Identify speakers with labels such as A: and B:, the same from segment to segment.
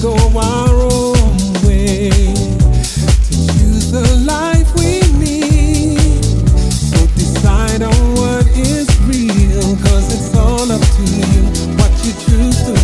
A: go on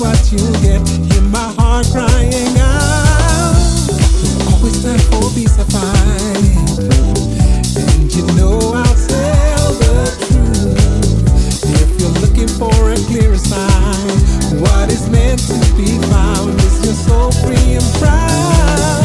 A: what you get. in my heart crying out. Always. And you know I'll tell the truth. If you're looking for a clearer sign, what is meant to be found is your soul free and proud.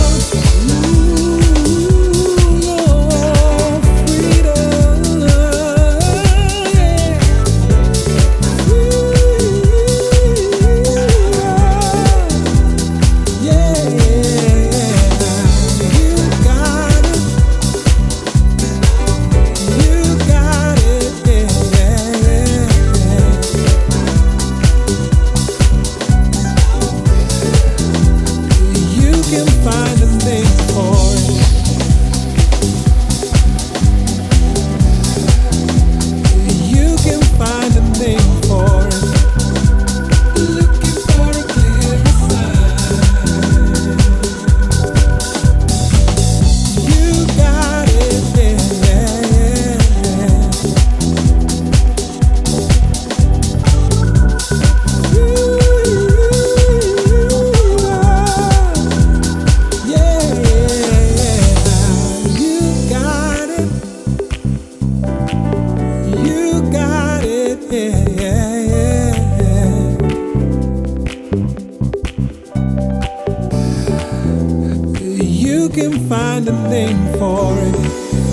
A: can find a name for it.